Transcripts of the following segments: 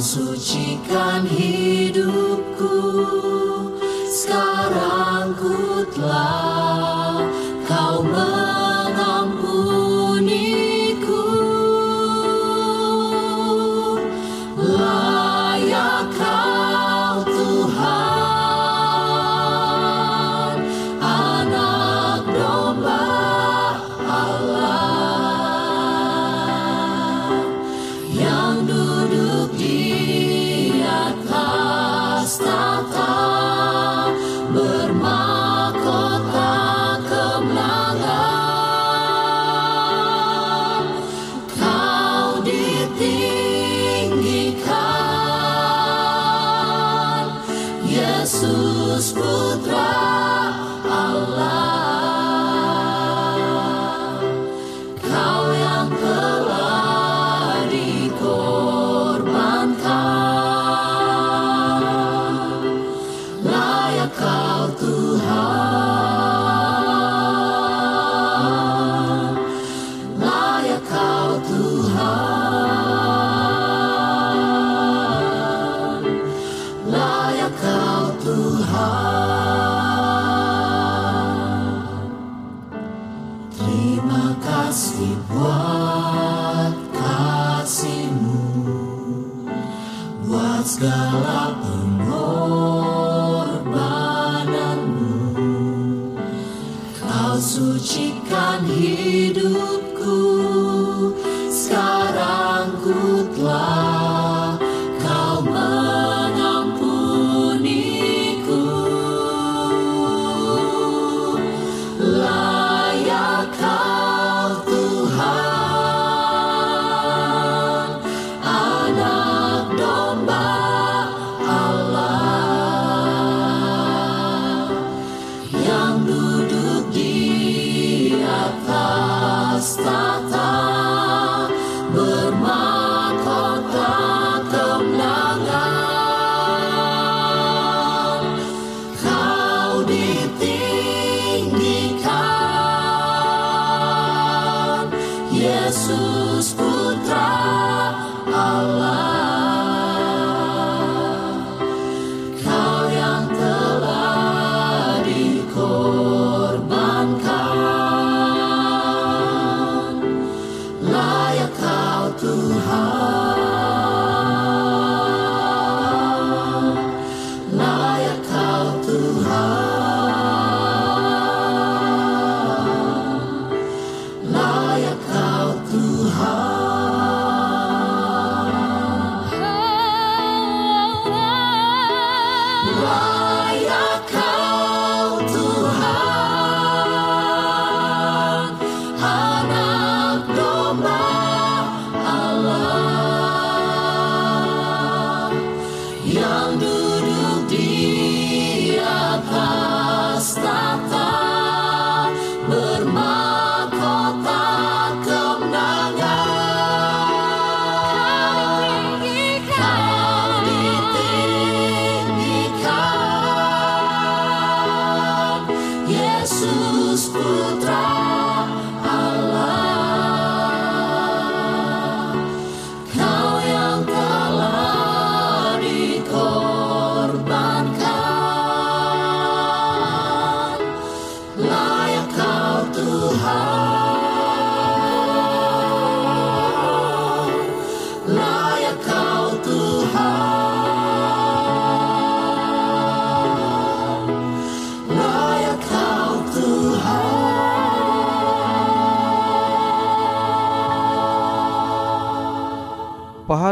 Sucikan hidupku escutar.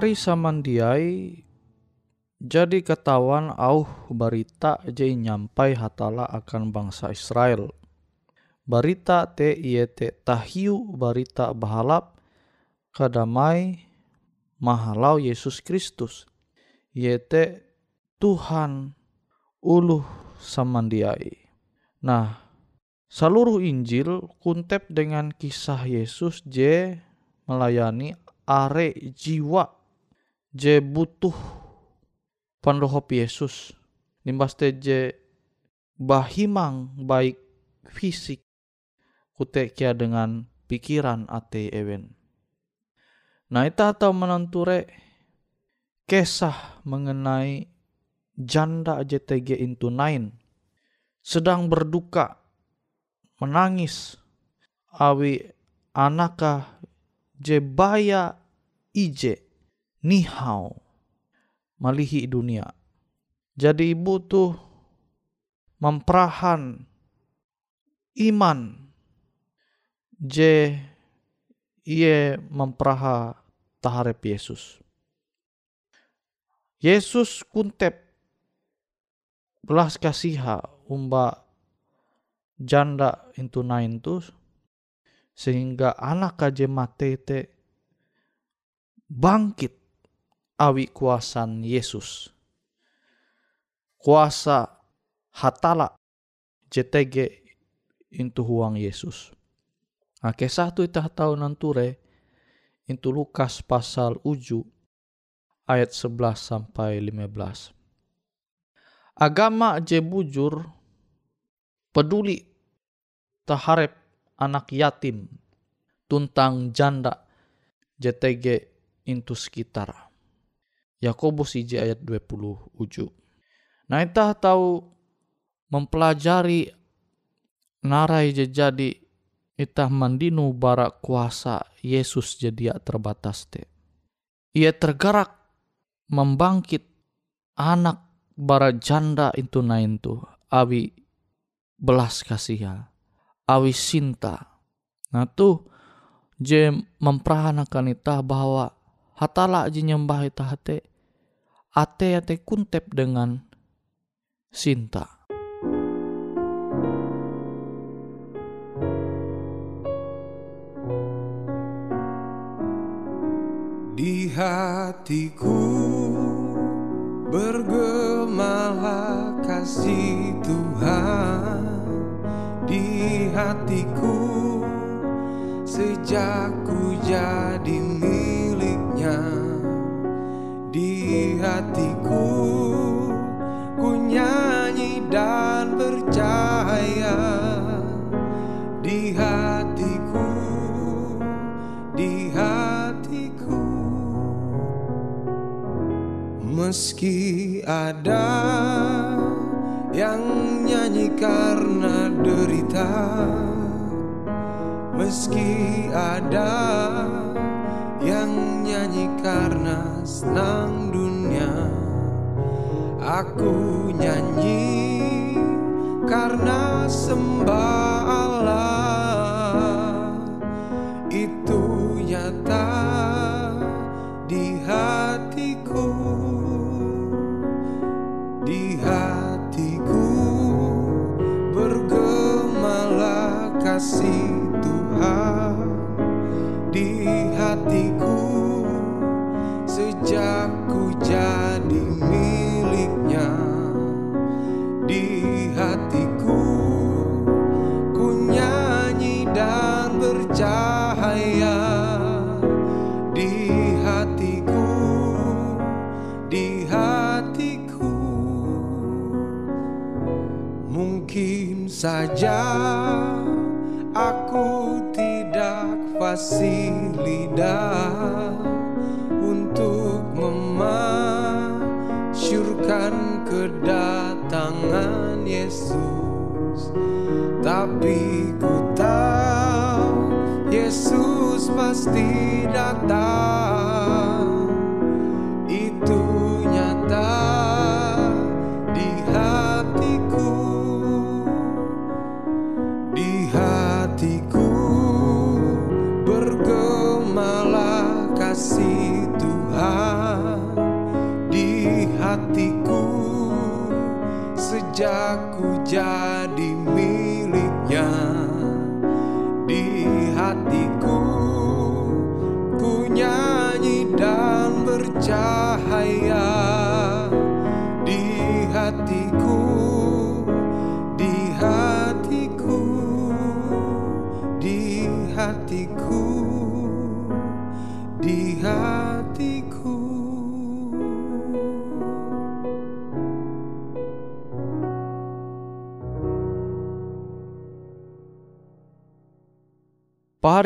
Pahari samandiai jadi ketahuan auh berita je nyampai hatala akan bangsa Israel. Barita te iye te tahiu barita bahalap kadamai mahalau Yesus Kristus. Iye te Tuhan uluh samandiai. Nah, seluruh Injil kuntep dengan kisah Yesus je melayani are jiwa je butuh pandohop Yesus. Nimbas je bahimang baik fisik kute kia dengan pikiran ate ewen. Nah ita atau menenture kisah mengenai janda JTG into nine. Sedang berduka menangis awi anaka jebaya ije nihau malihi dunia. Jadi ibu tuh memperahan iman je ia memperaha taharep Yesus. Yesus kuntep belas kasiha umba janda itu nain sehingga anak kaje mate te bangkit awi kuasan Yesus. Kuasa hatala JTG into huang Yesus. Nah, kisah tu itah tahu nanture itu Lukas pasal uju ayat 11 sampai 15. Agama je bujur peduli taharep anak yatim tuntang janda JTG into sekitar. Yakobus IJ ayat 20 uju. Nah kita tahu mempelajari narai jadi itah mandinu bara kuasa Yesus jadi terbatas te. Ia tergerak membangkit anak bara janda itu nain tu awi belas kasihan awi sinta. Nah tuh je memperanakan itah bahwa hatala aja nyembah itu hate ate ate kuntep dengan sinta. Di hatiku bergemalah kasih Tuhan. Di hatiku sejak ku jadi hatiku ku nyanyi dan percaya di hatiku di hatiku. Meski ada yang nyanyi karena derita Meski ada yang nyanyi karena senang Aku nyanyi karena sembah Allah Itu nyata di hatiku. Di hatiku bergemalah kasih Tuhan saja aku tidak fasih lidah untuk memasyurkan kedatangan Yesus. Tapi ku tahu Yesus pasti datang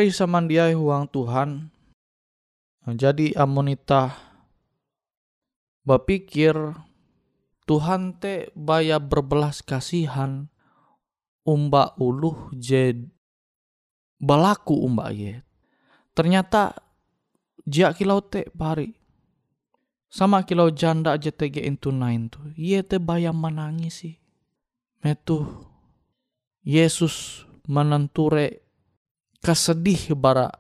Pahari samandiai huang Tuhan. Jadi amonita berpikir Tuhan te baya berbelas kasihan umba uluh je balaku umba ye. Ternyata jia kilau te pahari. Sama kilau janda JTG into nine tu. Ye te baya menangis sih. Metu Yesus menenture kesedih bara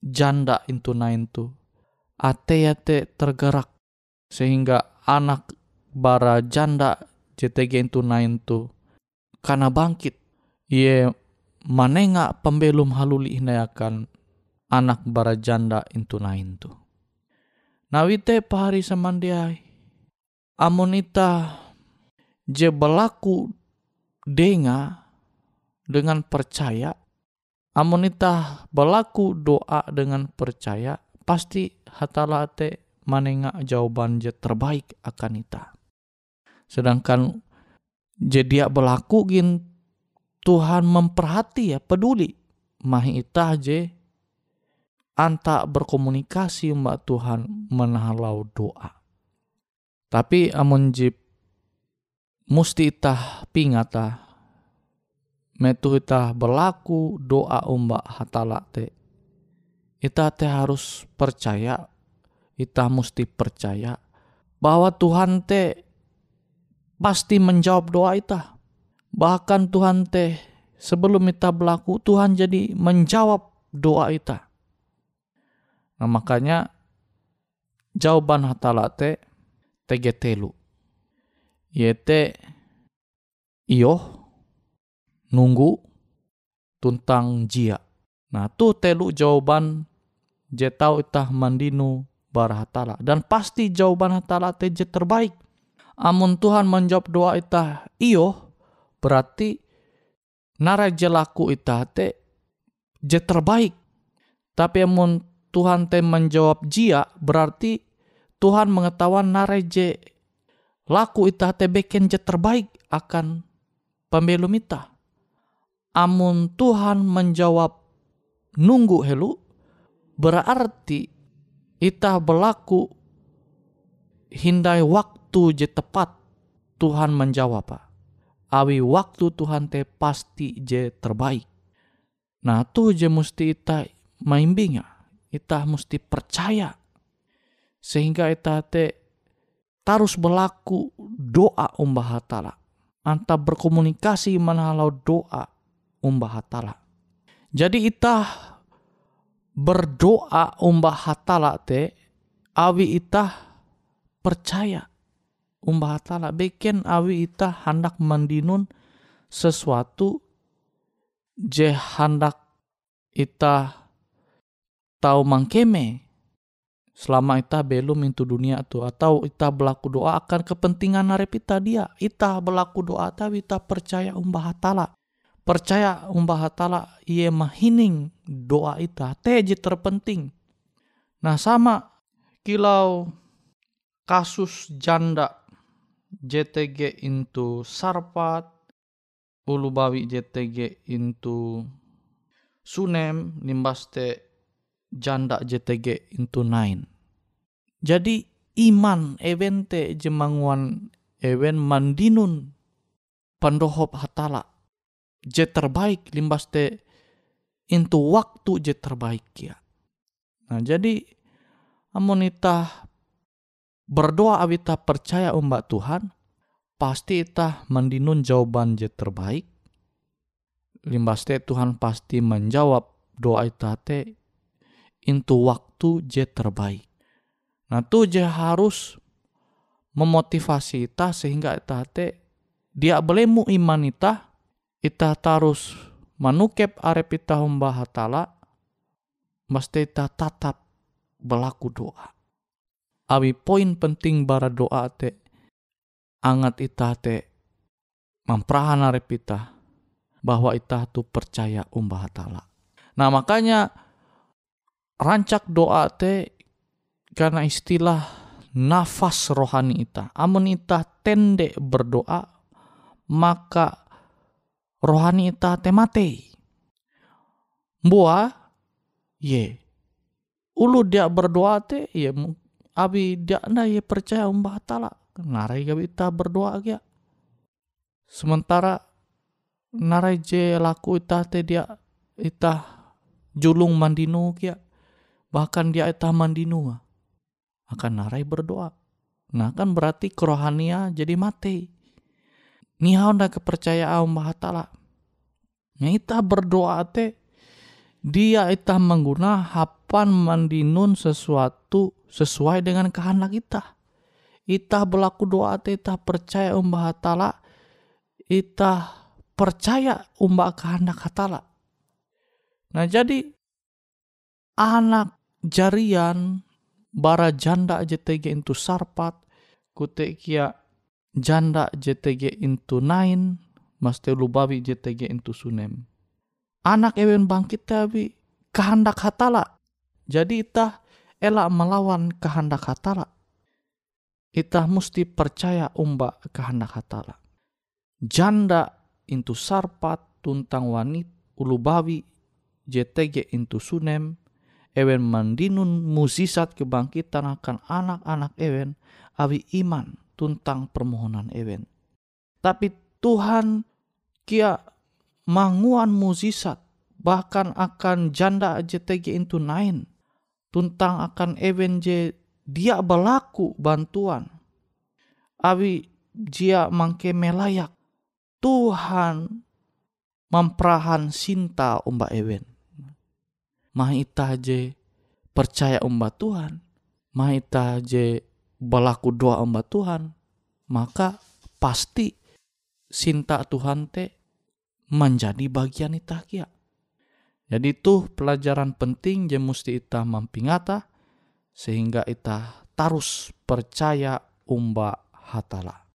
janda itu nain tu ate ate tergerak sehingga anak bara janda JTG itu nain tu karena bangkit ye manenga pembelum haluli akan anak bara janda itu nain tu nawite pahari samandiai amonita je berlaku denga dengan percaya amonita berlaku doa dengan percaya pasti hatala te manenga jawaban je terbaik akan ita. Sedangkan je dia berlaku gin Tuhan memperhati ya peduli. Mahi ita je anta berkomunikasi mbak Tuhan menahalau doa. Tapi amun je musti itah pingata metu ita berlaku doa umba hatala te. Ita te harus percaya ita mesti percaya bahwa Tuhan te pasti menjawab doa ita. Bahkan Tuhan te sebelum ita berlaku Tuhan jadi menjawab doa ita. Nah makanya jawaban hatala te tege telu. Yete iyo nunggu tuntang jia. Nah tu telu jawaban je tau itah mandinu barahatala. Dan pasti jawaban hatala te je terbaik. Amun Tuhan menjawab doa itah iyo berarti nara je laku itah te je terbaik. Tapi amun Tuhan te menjawab jia berarti Tuhan mengetahuan nara je laku itah te beken je terbaik akan pembelum itah amun Tuhan menjawab nunggu helu. Berarti itah berlaku hindai waktu je tepat Tuhan menjawab apa awi waktu Tuhan te pasti je terbaik. Nah tu je mesti ita maimbinga ita mesti percaya. Sehingga ita te tarus berlaku doa umbah hatala. Anta berkomunikasi manahalau doa umbah hatala. Jadi itah berdoa umbah hatala te awi itah percaya umbah hatala. Beken awi itah hendak mandinun sesuatu je hendak itah tahu mangkeme. Selama ita belum itu dunia tu atau ita berlaku doa akan kepentingan narepita dia. Ita berlaku doa tapi ita percaya umbah hatala percaya umbah hatala ia mahining doa ita teji terpenting. Nah sama kilau kasus janda JTG into Sarpat, Ulubawi JTG into Sunem, Nimbaste janda JTG into Nine. Jadi iman evente jemanguan event mandinun pandohop hatala je terbaik limbas te into waktu je terbaik ya. Nah jadi amonita berdoa awita percaya umbak Tuhan pasti itah mendinun jawaban je terbaik. Limbas te Tuhan pasti menjawab doa ita te into waktu je terbaik. Nah tu je harus memotivasi ita sehingga ita te dia belemu iman ita, ita tarus manukep arep ita humba hatala, mesti ita tatap berlaku doa. Abi poin penting bara doa te, angat ita te memperahan arep ita, bahwa ita tu percaya umba hatala. Nah makanya rancak doa te karena istilah nafas rohani ita. Amun ita tende berdoa, maka rohani ita te mate. Mbua, ye. Ulu dia berdoa te, ye abi dia na ye percaya umbah tala. Narai gabi ita berdoa ya. Sementara narai je laku ita te dia ita julung mandinu kia. Bahkan dia ita mandinu akan narai berdoa. Nah kan berarti kerohania jadi mati. Nihau nda kepercayaan Allah Ta'ala. Nah ita berdoa te dia ita mengguna hapan mandinun sesuatu sesuai dengan kehendak kita. Ita berlaku doa te ita percaya umbah Ta'ala. Ita percaya umbah kehendak Ta'ala. Nah jadi anak jarian bara janda JTG into sarpat kute kia janda JTG into nine maste lubawi JTG into sunem. Anak ewen bangkit tapi kehendak hatala. Jadi itah elak melawan kehendak hatala. Itah mesti percaya umba kehendak hatala. Janda into sarpat tuntang wanit ulubawi JTG into sunem ewen mandinun musisat kebangkitan akan anak-anak ewen awi iman tuntang permohonan ewen. Tapi Tuhan kia manguan musisat bahkan akan janda JTG itu nain tuntang akan ewen je dia berlaku bantuan. Awi dia mangke melayak Tuhan memperahan sinta umba ewen mah ita je percaya umba Tuhan, mah ita je berlaku doa umba Tuhan, maka pasti sinta Tuhan te menjadi bagian ita kia. Jadi itu pelajaran penting je mesti ita mampingata sehingga ita tarus percaya umba hatala.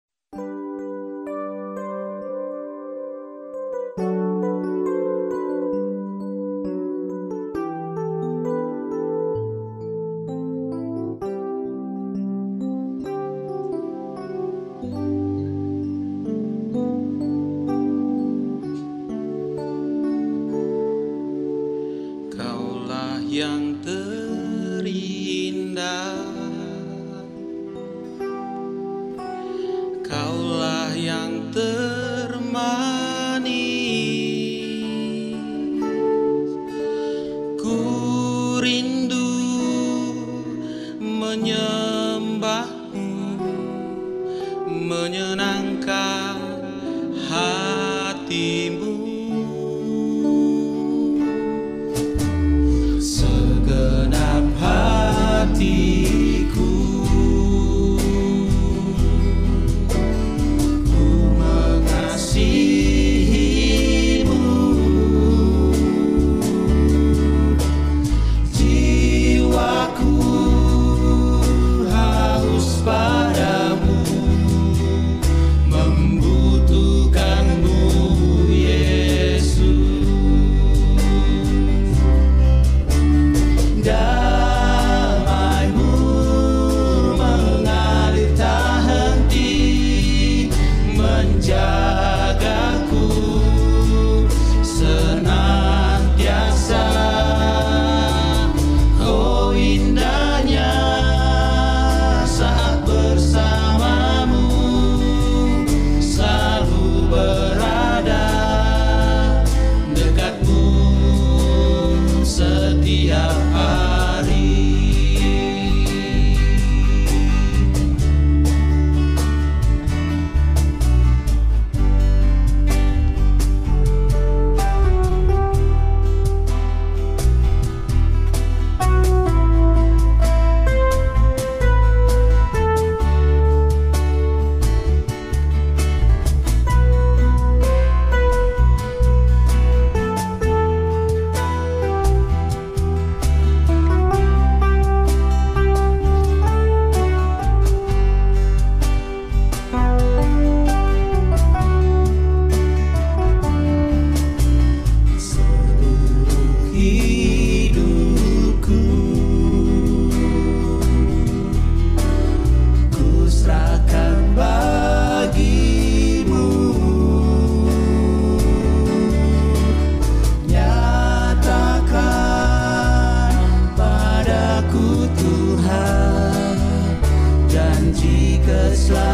几个 slide。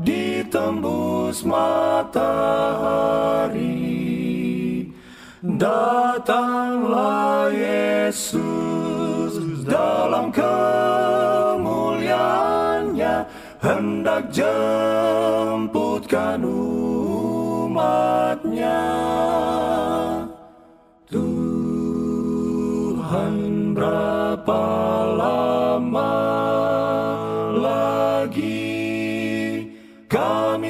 ditembus matahari Datanglah Yesus dalam kemuliaannya hendak jemputkan umatnya. Tuhan berapa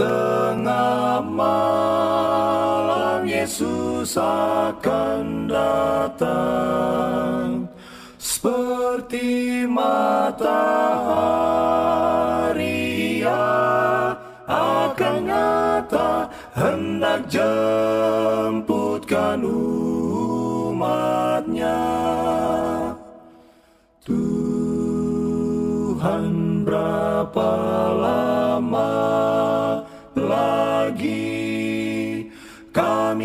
tengah malam Yesus akan datang. Seperti matahari ia akan nyata hendak jemputkan umatnya. Tuhan berapa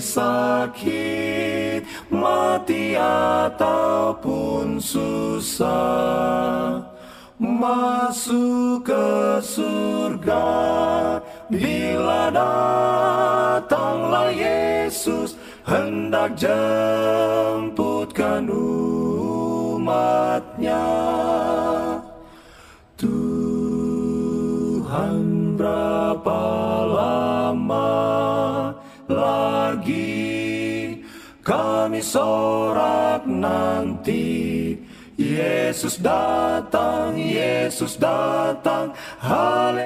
sakit, mati ataupun susah. Masuk ke surga Bila datanglah Yesus Hendak jemputkan umatnya. Tuhan berapa kami sorak nanti Yesus datang, Yesus datang, haleluya.